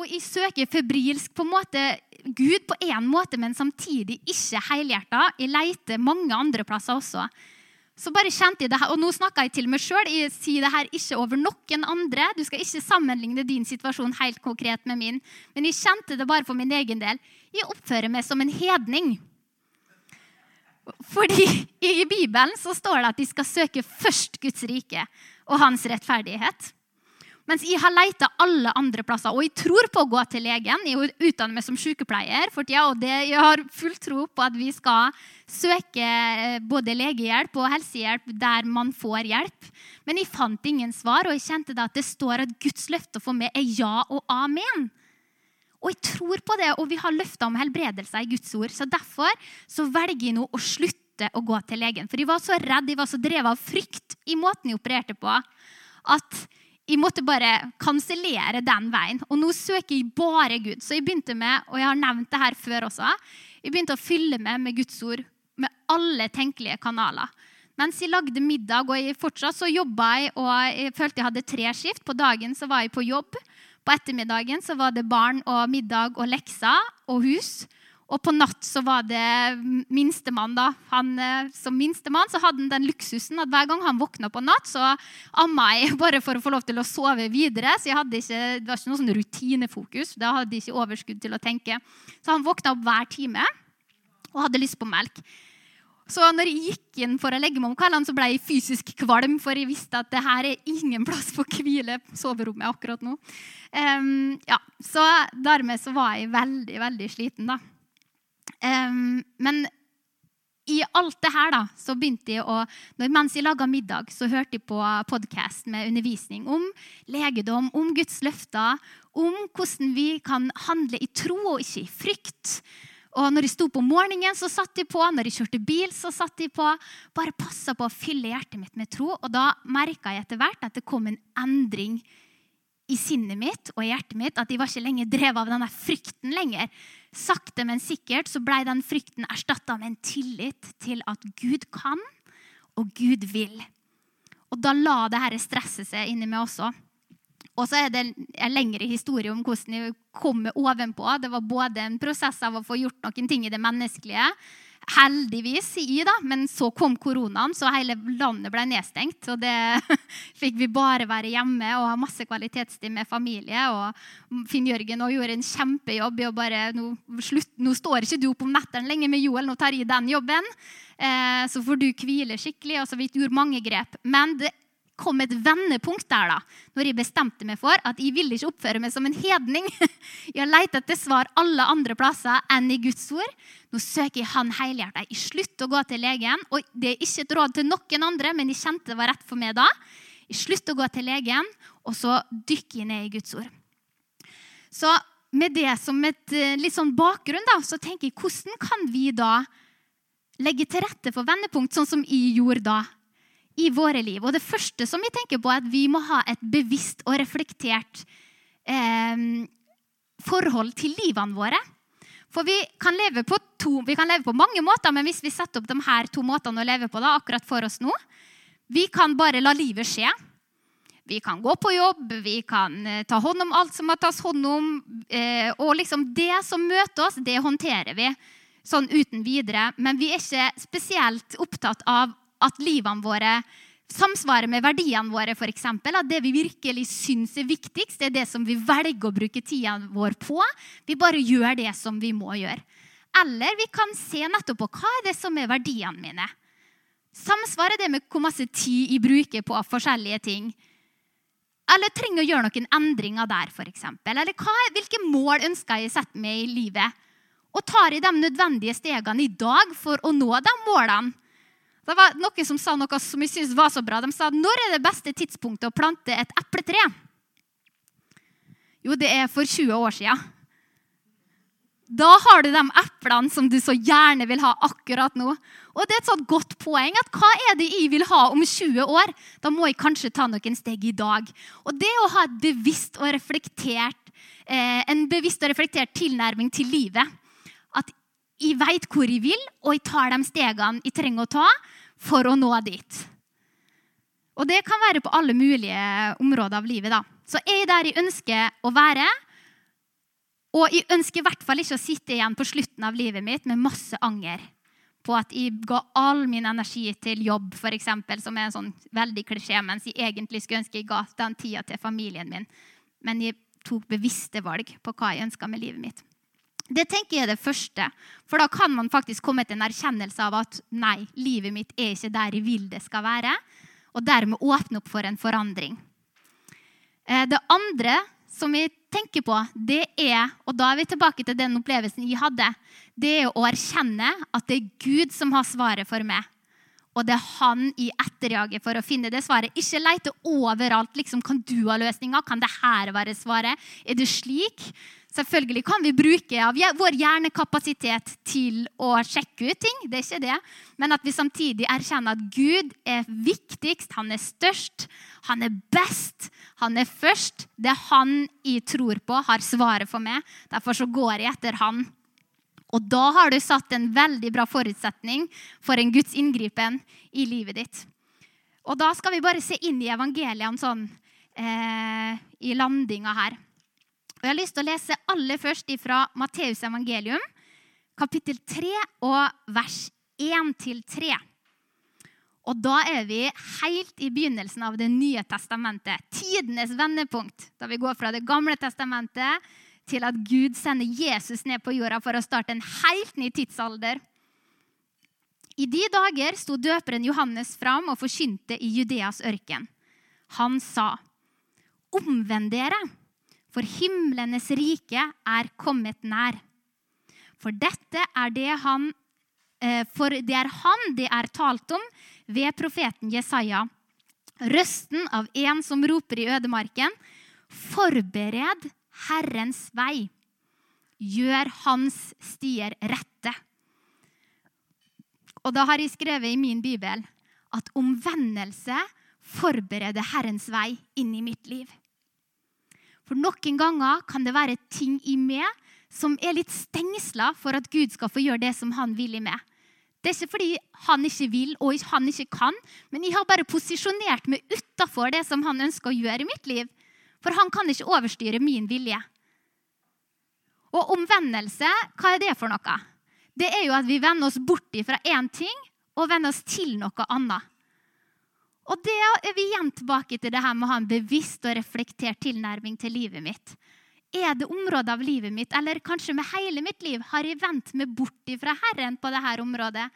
Og jeg søker febrilsk på en måte Gud på én måte, men samtidig ikke helhjerta. Jeg leter mange andre plasser også. Så bare kjente jeg det her, Og nå snakker jeg til meg sjøl. Jeg sier det her ikke over noen andre. Du skal ikke sammenligne din situasjon helt konkret med min. Men jeg kjente det bare for min egen del. Jeg oppfører meg som en hedning. Fordi i Bibelen så står det at de skal søke først Guds rike og hans rettferdighet. Mens jeg har leita alle andre plasser. Og jeg tror på å gå til legen. Jeg utdanner meg som sykepleier for tida, og det, jeg har full tro på at vi skal søke eh, både legehjelp og helsehjelp der man får hjelp. Men jeg fant ingen svar, og jeg kjente at det står at Guds løfte for meg er ja og amen. Og jeg tror på det, og vi har løfter om helbredelse i Guds ord. Så derfor så velger jeg nå å slutte å gå til legen. For jeg var så redd, jeg var så drevet av frykt i måten jeg opererte på, at jeg måtte bare kansellere den veien. Og nå søker jeg bare Gud. Så jeg begynte med, og jeg har nevnt det her før også, jeg begynte å fylle med med Guds ord med alle tenkelige kanaler. Mens jeg lagde middag, og jeg fortsatt så jobba jeg, og jeg følte jeg hadde tre skift. På dagen så var jeg på jobb. På ettermiddagen så var det barn og middag og lekser og hus. Og på natt så var det minstemann. da. Han, eh, som minstemann så hadde han den luksusen at hver gang han våkna på natt, så amma jeg bare for å få lov til å sove videre. Så jeg hadde ikke, det var ikke noe sånn rutinefokus. Da hadde jeg ikke overskudd til å tenke. Så han våkna opp hver time og hadde lyst på melk. Så når jeg gikk inn for å legge meg om kvelden, så ble jeg fysisk kvalm, for jeg visste at det her er ingen plass for hvile soverommet akkurat nå. Um, ja, så dermed så var jeg veldig, veldig sliten, da. Men i alt det her da, så begynte jeg å, Mens jeg laga middag, så hørte jeg på podkast med undervisning om legedom, om Guds løfter, om hvordan vi kan handle i tro og ikke i frykt. Og når jeg sto på morgenen, så satt jeg på. Når jeg kjørte bil, så satt jeg på. Bare passa på å fylle hjertet mitt med tro. Og da merka jeg etter hvert at det kom en endring i sinnet mitt og i hjertet mitt. At de var ikke lenger drevet av denne frykten lenger. Sakte, men sikkert så ble den frykten erstatta med en tillit til at Gud kan, og Gud vil. Og da la det dette stresset seg inni meg også. Og så er det en lengre historie om hvordan jeg kom ovenpå. Det var både en prosess av å få gjort noen ting i det menneskelige, heldigvis, i da, men så kom koronaen, så hele landet ble nedstengt. Og det fikk vi bare være hjemme og ha masse kvalitetstid med familie. Og Finn Jørgen gjorde en kjempejobb i å bare nå, slutt, nå står ikke du opp om nettene lenger med Joel, nå tar jeg den jobben. Eh, så får du hvile skikkelig. og så Vi gjorde mange grep. Men det kom et vendepunkt der, da, når jeg bestemte meg for at jeg ville ikke oppføre meg som en hedning. Jeg har lett etter svar alle andre plasser enn i Guds ord. Nå søker jeg Han helhjertet. Jeg slutter å gå til legen. Og det er ikke et råd til noen andre, men jeg kjente det var rett for meg da. Jeg slutter å gå til legen, og så dykker jeg ned i Guds ord. Så med det som et eh, litt sånn bakgrunn, da, så tenker jeg hvordan kan vi da legge til rette for vendepunkt, sånn som jeg gjorde da? I våre liv. Og det første som vi tenker på, er at vi må ha et bevisst og reflektert eh, forhold til livene våre. For vi kan, to, vi kan leve på mange måter, men hvis vi setter opp de her to måtene å leve på da, akkurat for oss nå Vi kan bare la livet skje. Vi kan gå på jobb, vi kan eh, ta hånd om alt som må tas hånd om. Eh, og liksom det som møter oss, det håndterer vi sånn uten videre. Men vi er ikke spesielt opptatt av at livene våre samsvarer med verdiene våre. Eksempel, at det vi virkelig syns er viktigst, det er det som vi velger å bruke tida vår på. Vi bare gjør det som vi må gjøre. Eller vi kan se nettopp på hva er det som er verdiene mine. Samsvarer det med hvor masse tid jeg bruker på forskjellige ting? Eller trenger å gjøre noen endringer der, f.eks. Eller hva, hvilke mål ønsker jeg å sette meg i livet? Og tar jeg de nødvendige stegene i dag for å nå de målene? Det var noen som sa noe som jeg syntes var så bra. De sa når er det beste tidspunktet å plante et epletre? Jo, det er for 20 år siden. Da har du de eplene som du så gjerne vil ha akkurat nå. Og det er et sånt godt poeng at hva er det jeg vil ha om 20 år? Da må jeg kanskje ta noen steg i dag. Og det å ha bevisst og reflektert, eh, en bevisst og reflektert tilnærming til livet At jeg veit hvor jeg vil, og jeg tar de stegene jeg trenger å ta for å nå dit. Og det kan være på alle mulige områder av livet. da. Så er jeg der jeg ønsker å være, Og jeg ønsker i hvert fall ikke å sitte igjen på slutten av livet mitt med masse anger på at jeg ga all min energi til jobb, eksempel, som er en sånn veldig klisjé, mens jeg egentlig skulle ønske jeg ga den tida til familien min. Men jeg tok bevisste valg på hva jeg ønska med livet mitt. Det tenker jeg er det første, for da kan man faktisk komme til en erkjennelse av at nei, livet mitt er ikke der jeg vil det skal være, og dermed åpne opp for en forandring. Eh, det andre som jeg tenker på, det er, og da er vi tilbake til den opplevelsen jeg hadde, det er å erkjenne at det er Gud som har svaret for meg. Og det er han i etterjaget for å finne det svaret. Ikke lete overalt. liksom, Kan du ha løsninga? Kan det her være svaret? Er det slik? Selvfølgelig kan vi bruke av vår hjernekapasitet til å sjekke ut ting. det er ikke det. Men at vi samtidig erkjenner at Gud er viktigst, han er størst, han er best, han er først. Det er han jeg tror på, har svaret for meg. Derfor så går jeg etter han. Og da har du satt en veldig bra forutsetning for en Guds inngripen i livet ditt. Og da skal vi bare se inn i evangeliene sånn eh, i landinga her. Og Jeg har lyst til å lese aller først fra Matteus evangelium, kapittel 3 og vers 1-3. Og da er vi helt i begynnelsen av Det nye testamentet. Tidenes vendepunkt. Da vi går fra Det gamle testamentet til at Gud sender Jesus ned på jorda for å starte en helt ny tidsalder. I de dager sto døperen Johannes fram og forkynte i Judeas ørken. Han sa, 'Omvend dere.' for himlenes rike er kommet nær. For dette er det han eh, For det er han det er talt om ved profeten Jesaja. Røsten av en som roper i ødemarken. Forbered Herrens vei. Gjør hans stier rette. Og da har jeg skrevet i min bibel at omvendelse forbereder Herrens vei inn i mitt liv. For noen ganger kan det være ting i meg som er litt stengsla for at Gud skal få gjøre det som han vil i meg. Det er ikke fordi han ikke vil og han ikke kan, men jeg har bare posisjonert meg utafor det som han ønsker å gjøre i mitt liv. For han kan ikke overstyre min vilje. Og omvendelse, hva er det for noe? Det er jo at vi vender oss bort fra én ting og vender oss til noe annet. Og det er vi igjen tilbake til det her med å ha en bevisst og reflektert tilnærming til livet mitt. Er det områder av livet mitt, eller kanskje med hele mitt liv, har jeg vendt meg bort fra Herren på dette området?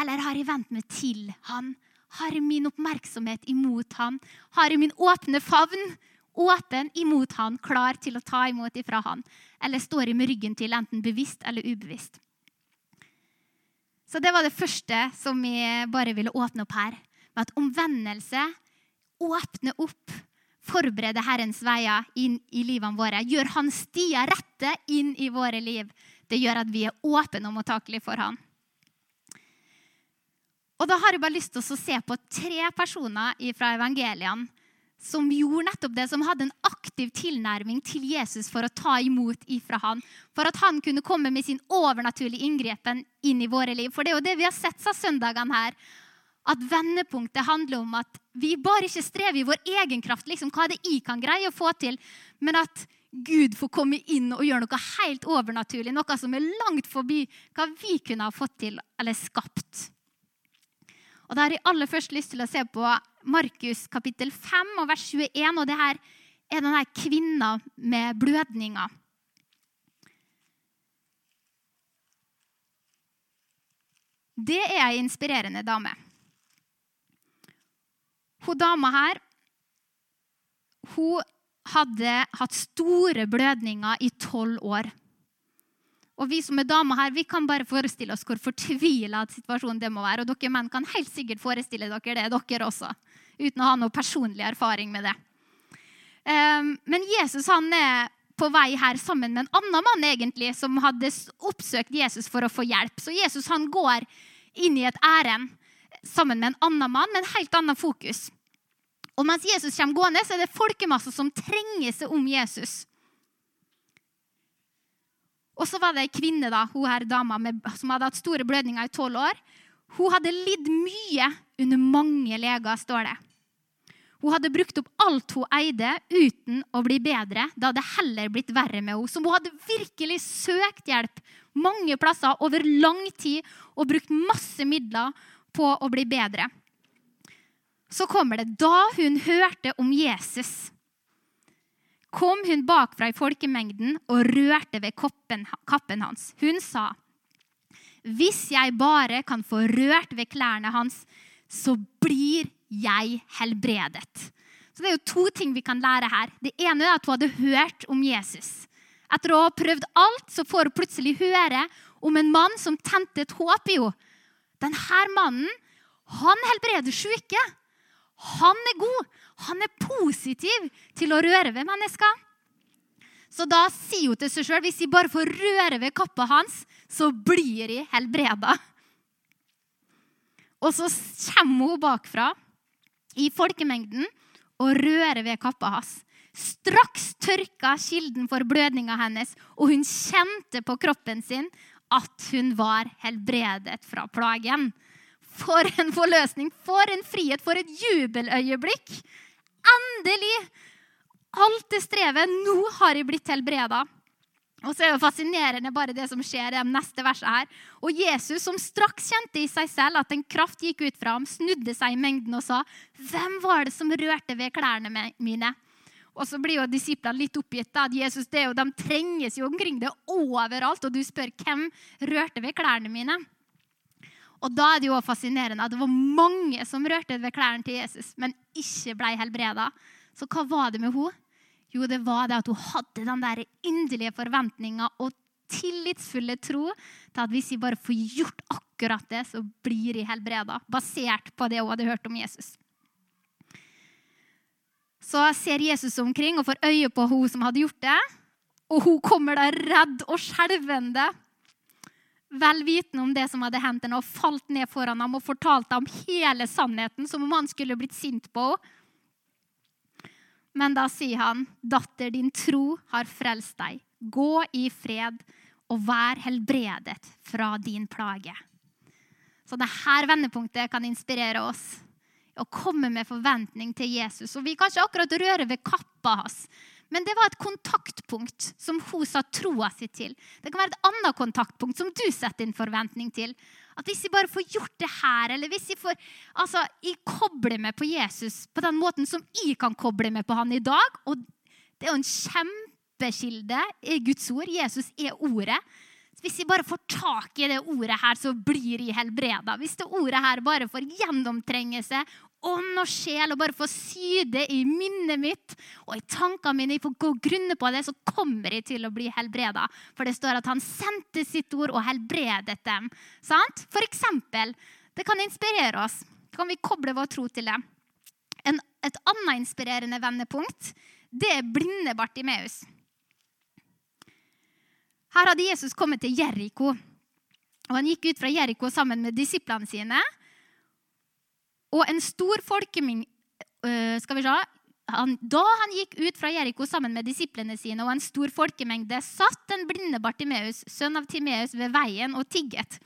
Eller har jeg vendt meg til Han? Har jeg min oppmerksomhet imot Han? Har jeg min åpne favn åpen imot Han, klar til å ta imot ifra Han? Eller står jeg med ryggen til, enten bevisst eller ubevisst? Så det var det første som jeg bare ville åpne opp her med at omvendelse åpner opp, forbereder Herrens veier inn i livene våre. Gjør Hans stier rette inn i våre liv. Det gjør at vi er åpne og mottakelige for Han. Og Da har jeg bare lyst til å se på tre personer fra evangeliene som gjorde nettopp det, som hadde en aktiv tilnærming til Jesus for å ta imot ifra han. For at han kunne komme med sin overnaturlige inngrepen inn i våre liv. For det er jo det vi har sett seg søndagene her at vendepunktet handler om at vi bare ikke strever i vår egen kraft, liksom, hva er det jeg kan greie å få til, men at Gud får komme inn og gjøre noe helt overnaturlig, noe som er langt forbi hva vi kunne ha fått til eller skapt. Og Da har jeg aller først lyst til å se på Markus kapittel 5 og vers 21. og det her er denne kvinna med blødninger. Det er ei inspirerende dame. Hun dama her hun hadde hatt store blødninger i tolv år. Og Vi som er damer her, vi kan bare forestille oss hvor fortvila situasjonen det må være. Og dere menn kan helt sikkert forestille dere det, dere også. Uten å ha noe personlig erfaring med det. Ehm, men Jesus han er på vei her sammen med en annen mann egentlig, som hadde oppsøkt Jesus for å få hjelp. Så Jesus han går inn i et ærend sammen med en annen mann med en helt annen fokus. Og mens Jesus kommer gående, så er det folkemasser som trenger seg om Jesus. Og så var det ei kvinne, da, hun her dama med, som hadde hatt store blødninger i tolv år. Hun hadde lidd mye under mange leger, står det. Hun hadde brukt opp alt hun eide, uten å bli bedre. Det hadde heller blitt verre med henne. Så hun hadde virkelig søkt hjelp mange plasser over lang tid og brukt masse midler på å bli bedre. Så kommer det da hun hørte om Jesus. Kom hun bakfra i folkemengden og rørte ved kappen, kappen hans. Hun sa, 'Hvis jeg bare kan få rørt ved klærne hans, så blir jeg helbredet. Så Det er jo to ting vi kan lære her. Det ene er at hun hadde hørt om Jesus. Etter å ha prøvd alt, så får hun plutselig høre om en mann som tente et håp i henne. Denne mannen han helbreder syke. Han er god. Han er positiv til å røre ved mennesker. Så da sier hun til seg sjøl hvis jeg bare får røre ved kappa hans, så blir jeg helbreda. Og så kommer hun bakfra i folkemengden og rører ved kappa hans. Straks tørka kilden for blødninga hennes, og hun kjente på kroppen sin at hun var helbredet fra plagen. For en forløsning, for en frihet, for et jubeløyeblikk! Endelig! Alt det strevet. Nå har jeg blitt helbreda. Og så er det fascinerende bare det som skjer i de neste versene her. Og Jesus, som straks kjente i seg selv at en kraft gikk ut fra ham, snudde seg i mengden og sa, 'Hvem var det som rørte ved klærne mine?' Og så blir jo disiplene litt oppgitt. at Jesus, jo, De trenges jo omkring det overalt, og du spør hvem rørte ved klærne mine. Og Da er det jo fascinerende at det var mange som rørte ved klærne til Jesus, men ikke ble helbreda. Så hva var det med henne? Jo, det var det at hun hadde den der inderlige forventninga og tillitsfulle tro til at hvis vi bare får gjort akkurat det, så blir de helbreda. Basert på det hun hadde hørt om Jesus. Så ser Jesus omkring og får øye på hun som hadde gjort det. Og hun kommer da redd og skjelvende, vel vitende om det som hadde hendt henne, og falt ned foran ham og fortalte ham hele sannheten, som om han skulle blitt sint på henne. Men da sier han, 'Datter, din tro har frelst deg. Gå i fred og vær helbredet fra din plage.' Så dette vendepunktet kan inspirere oss å komme med forventning til Jesus. Og Vi kan ikke akkurat røre ved kappa hans, men det var et kontaktpunkt som hun sa troa si til. Det kan være et annet kontaktpunkt som du setter inn forventning til. At hvis jeg bare får gjort det her, eller hvis jeg får altså, jeg kobler meg på Jesus på den måten som jeg kan koble meg på han i dag Og det er jo en kjempekilde i Guds ord. Jesus er ordet. Hvis jeg bare får tak i det ordet her, så blir jeg helbreda. Hvis det ordet her bare får gjennomtrenge seg ånd og sjel og bare få syde i minnet mitt og i tankene mine, jeg får gå grunne på det, så kommer jeg til å bli helbreda. For det står at han sendte sitt ord og helbredet dem. Sant? For eksempel, det kan inspirere oss. Kan vi koble vår tro til det? En, et annet inspirerende vendepunkt det er blinde Bartimeus. Her hadde Jesus kommet til Jeriko. Og Han gikk ut fra Jeriko sammen med disiplene sine. Og en stor folkeming øh, skal vi se, han, Da han gikk ut fra Jeriko sammen med disiplene sine, og en stor folkemengde, satt den blinde Bartimeus, sønn av Timeus, ved veien og tigget.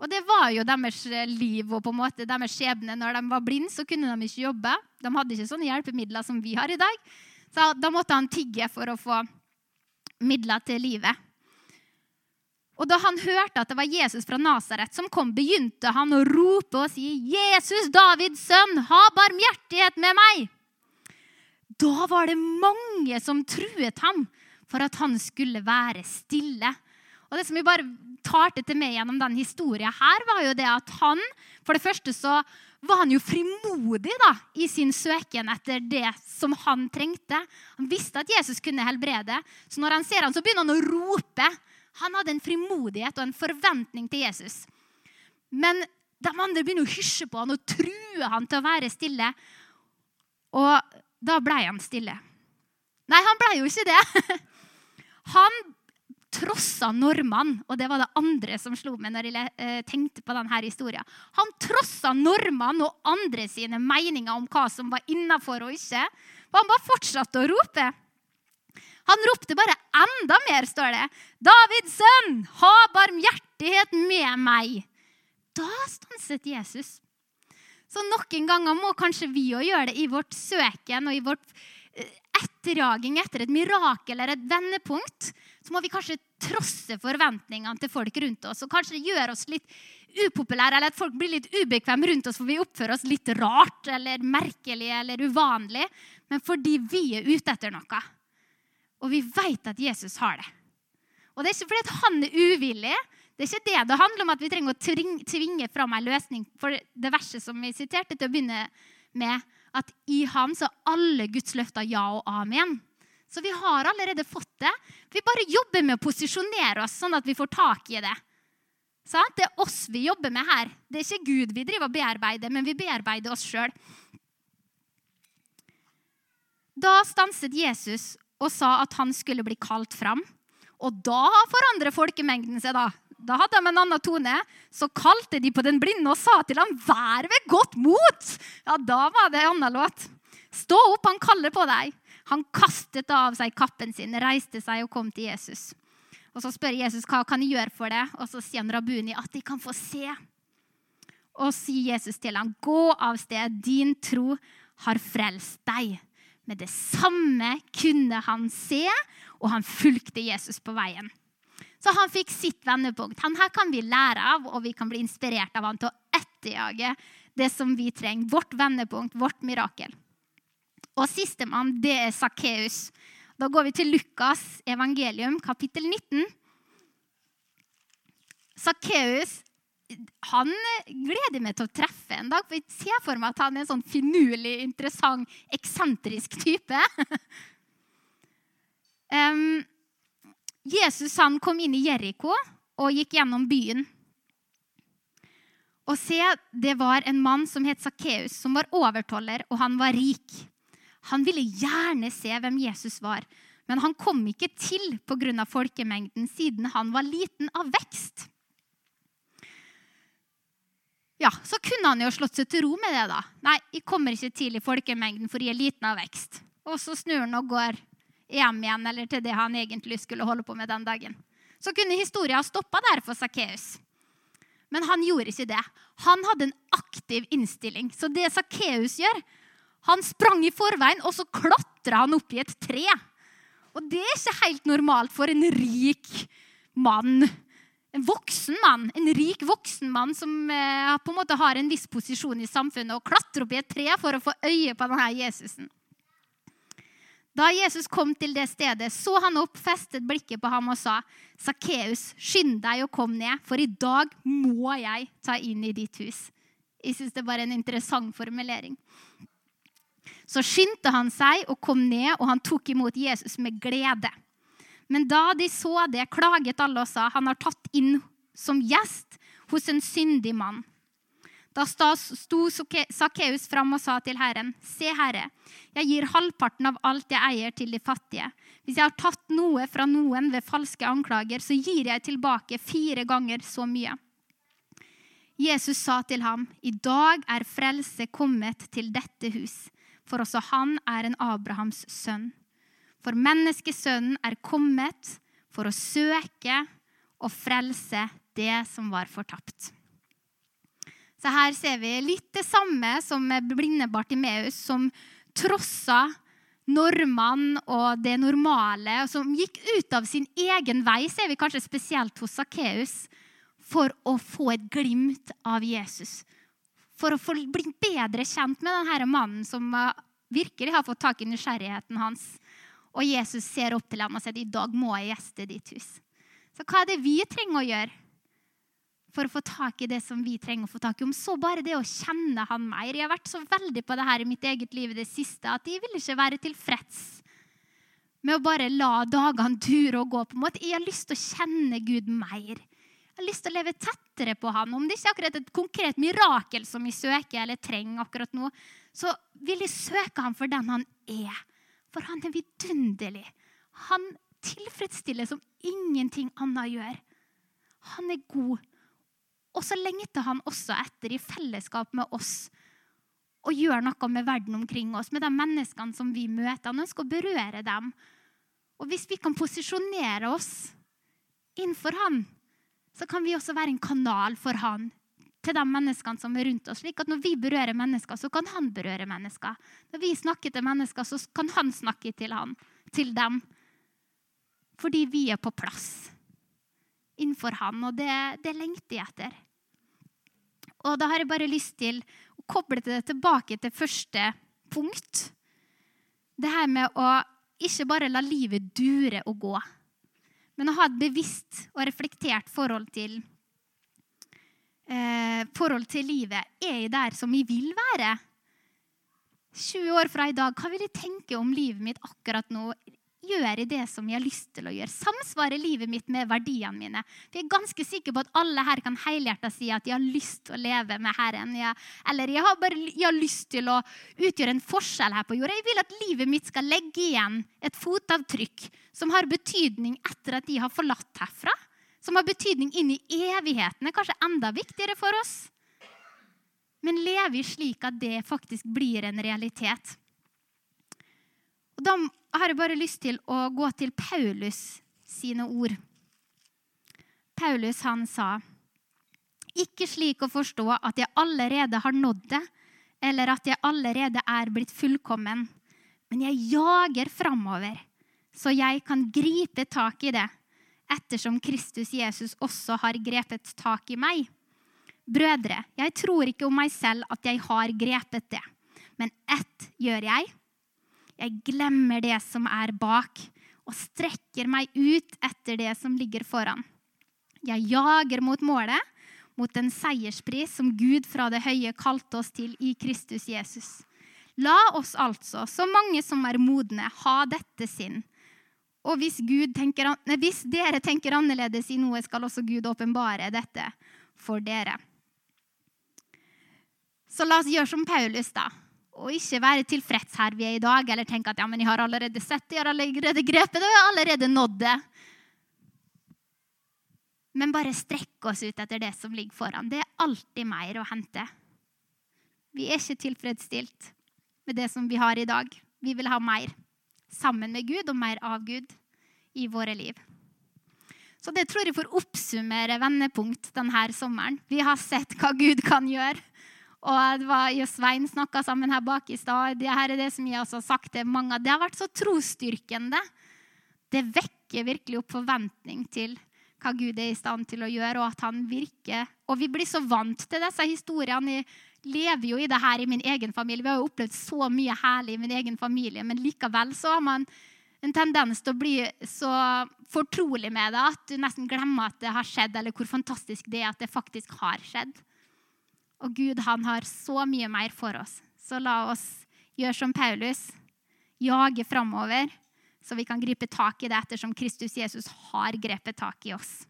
Og Det var jo deres liv og på en måte deres skjebne. Når de var blinde, så kunne de ikke jobbe. De hadde ikke sånne hjelpemidler som vi har i dag. Så Da måtte han tigge for å få midler til livet. Og da han hørte at det var Jesus fra Nasaret som kom, begynte han å rope og si, 'Jesus, Davids sønn, ha barmhjertighet med meg!' Da var det mange som truet ham for at han skulle være stille. Og det som vi bare tar til meg gjennom den historien her, var jo det at han For det første så var han jo frimodig da, i sin søken etter det som han trengte. Han visste at Jesus kunne helbrede, så når han ser ham, så begynner han å rope han hadde en frimodighet og en forventning til Jesus. Men de andre begynner å hysje på han og true han til å være stille. Og da ble han stille. Nei, han ble jo ikke det. Han trossa normene, og det var det andre som slo meg når jeg eh, tenkte på denne historien. Han trossa normene og andre sine meninger om hva som var innafor og ikke. Og han bare fortsatte å rope. Han ropte bare enda mer, står det. 'Davids sønn, ha barmhjertighet med meg.' Da stanset Jesus. Så noen ganger må kanskje vi òg gjøre det i vårt søken og i vårt eh, etterjaging etter et mirakel eller et vendepunkt. Så må vi kanskje trosse forventningene til folk rundt oss og kanskje gjøre oss litt upopulære, eller at folk blir litt ubekvemme rundt oss for vi oppfører oss litt rart eller merkelig eller uvanlig, men fordi vi er ute etter noe. Og vi vet at Jesus har det. Og det er ikke fordi han er uvillig. Det er ikke det det handler om at vi trenger å tvinge fram en løsning for det verset som vi siterte til å begynne med, at i ham så er alle Guds løfter ja og amen. Så vi har allerede fått det. Vi bare jobber med å posisjonere oss sånn at vi får tak i det. Det er oss vi jobber med her. Det er ikke Gud vi driver og bearbeider, men vi bearbeider oss sjøl. Da stanset Jesus og sa at han skulle bli kalt fram. Og da forandrer folkemengden seg. Da Da hadde de en annen tone. Så kalte de på den blinde og sa til ham, 'Vær ved godt mot!' Ja, Da var det en annen låt. 'Stå opp, han kaller på deg.' Han kastet av seg kappen sin, reiste seg og kom til Jesus. Og Så spør Jesus hva kan jeg gjøre for det, og så sier han Rabuni at de kan få se. Og sier Jesus til ham, 'Gå av sted, din tro har frelst deg.' Med det samme kunne han se, og han fulgte Jesus på veien. Så han fikk sitt vendepunkt. Han her kan vi lære av, og vi kan bli inspirert av han til å etterjage det som vi trenger. Vårt vendepunkt, vårt mirakel. Og sistemann, det er Sakkeus. Da går vi til Lukas evangelium, kapittel 19. Sakkeus han gleder meg til å treffe en dag. for Jeg ser for meg at han er en sånn finurlig, interessant, eksentrisk type. Um, Jesus han kom inn i Jeriko og gikk gjennom byen. Og se, det var en mann som het Sakkeus, som var overtoller, og han var rik. Han ville gjerne se hvem Jesus var, men han kom ikke til pga. folkemengden, siden han var liten av vekst. Ja, Så kunne han jo slått seg til ro med det. da. Nei, jeg kommer ikke til i folkemengden, for jeg er liten av vekst. Og så snur han og går hjem igjen eller til det han egentlig skulle holde på med den dagen. Så kunne historien stoppa der for Sakkeus. Men han gjorde ikke det. Han hadde en aktiv innstilling. Så det Sakkeus gjør, han sprang i forveien, og så klatra han opp i et tre. Og det er ikke helt normalt for en rik mann. En voksen mann, en rik voksen mann som eh, på en måte har en viss posisjon i samfunnet, og klatrer opp i et tre for å få øye på denne Jesusen. Da Jesus kom til det stedet, så han opp, festet blikket på ham og sa, 'Sakkeus, skynd deg og kom ned, for i dag må jeg ta inn i ditt hus.' Jeg syns det var en interessant formulering. Så skyndte han seg og kom ned, og han tok imot Jesus med glede. Men da de så det, klaget alle og sa, 'Han har tatt inn som gjest hos en syndig mann.' Da sto Sakkeus fram og sa til Herren, Se, Herre, jeg gir halvparten av alt jeg eier, til de fattige. Hvis jeg har tatt noe fra noen ved falske anklager, så gir jeg tilbake fire ganger så mye. Jesus sa til ham, I dag er frelse kommet til dette hus, for også han er en Abrahams sønn. For menneskesønnen er kommet for å søke og frelse det som var fortapt. Så her ser vi litt det samme som blinde Bartimeus, som trossa normene og det normale, og som gikk ut av sin egen vei, ser vi kanskje spesielt hos Sakkeus, for å få et glimt av Jesus. For å bli bedre kjent med denne mannen som virkelig har fått tak i nysgjerrigheten hans. Og Jesus ser opp til ham og sier i dag må jeg gjeste ditt hus. Så hva er det vi trenger å gjøre? for å få tak i det som vi trenger å få tak i. Om så bare det å kjenne han mer. Jeg har vært så veldig på det her i mitt eget liv i det siste at jeg vil ikke være tilfreds med å bare la dagene dure og gå. på en måte. Jeg har lyst til å kjenne Gud mer. Jeg har lyst til å leve tettere på han. Om det ikke er akkurat et konkret mirakel som jeg søker eller trenger akkurat nå, så vil jeg søke ham for den han er. For han er vidunderlig. Han tilfredsstiller som ingenting annet gjør. Han er god. Og så lengter han også etter i fellesskap med oss å gjøre noe med verden omkring oss, med de menneskene som vi møter. Han ønsker å berøre dem. Og hvis vi kan posisjonere oss innenfor han, så kan vi også være en kanal for han til de menneskene som er rundt oss. slik at Når vi berører mennesker, så kan han berøre mennesker. Når vi snakker til mennesker, så kan han snakke til, han, til dem. Fordi vi er på plass innenfor han, og det, det lengter jeg etter. Og da har jeg bare lyst til å koble det tilbake til første punkt. Det her med å ikke bare la livet dure og gå, men å ha et bevisst og reflektert forhold til eh, forhold til livet. Er jeg der som jeg vil være? 20 år fra i dag, hva vil jeg tenke om livet mitt akkurat nå? Gjør jeg det som jeg har lyst til å gjøre? Samsvarer livet mitt med verdiene mine? Jeg er ganske sikker på at alle her kan helhjertet si at de har lyst til å leve med Herren. Jeg, eller jeg har bare jeg har lyst til å utgjøre en forskjell her på jorda. Jeg vil at livet mitt skal legge igjen et fotavtrykk som har betydning etter at de har forlatt herfra som har betydning inn i evigheten, er kanskje enda viktigere for oss. Men lever vi slik at det faktisk blir en realitet? Og Da har jeg bare lyst til å gå til Paulus sine ord. Paulus han sa, 'Ikke slik å forstå at jeg allerede har nådd det,' 'eller at jeg allerede er blitt fullkommen,' 'men jeg jager framover, så jeg kan gripe tak i det' ettersom Kristus Jesus også har grepet tak i meg. Brødre, jeg tror ikke om meg selv at jeg har grepet det. Men ett gjør jeg. Jeg glemmer det som er bak, og strekker meg ut etter det som ligger foran. Jeg jager mot målet, mot den seierspris som Gud fra det høye kalte oss til i Kristus Jesus. La oss altså, så mange som er modne, ha dette sinn og hvis, tenker, hvis, dere tenker annerledes i noe, skal også Gud åpenbare dette for dere. Så la oss gjøre som Paulus, da. Og ikke være tilfreds her vi er i dag, eller tenke at ja, men jeg har allerede sett det, jeg har allerede grepet det, jeg har allerede nådd det. Men bare strekke oss ut etter det som ligger foran. Det er alltid mer å hente. Vi er ikke tilfredsstilt med det som vi har i dag. Vi vil ha mer sammen med Gud og mer av Gud i våre liv. Så det tror jeg får oppsummere vendepunkt denne sommeren. Vi har sett hva Gud kan gjøre. Og det var og Svein snakka sammen her bak i stad. Det her er det som jeg også har sagt til mange. Det har vært så trosstyrkende. Det vekker virkelig opp forventning til hva Gud er i stand til å gjøre, og at han virker. Og vi blir så vant til disse historiene. Jeg lever jo i det her i min egen familie. Vi har jo opplevd så mye herlig i min egen familie, men likevel så har man en tendens til å bli så fortrolig med det at du nesten glemmer at det har skjedd, eller hvor fantastisk det er at det faktisk har skjedd. Og Gud han har så mye mer for oss. Så la oss gjøre som Paulus. Jage framover, så vi kan gripe tak i det ettersom Kristus Jesus har grepet tak i oss.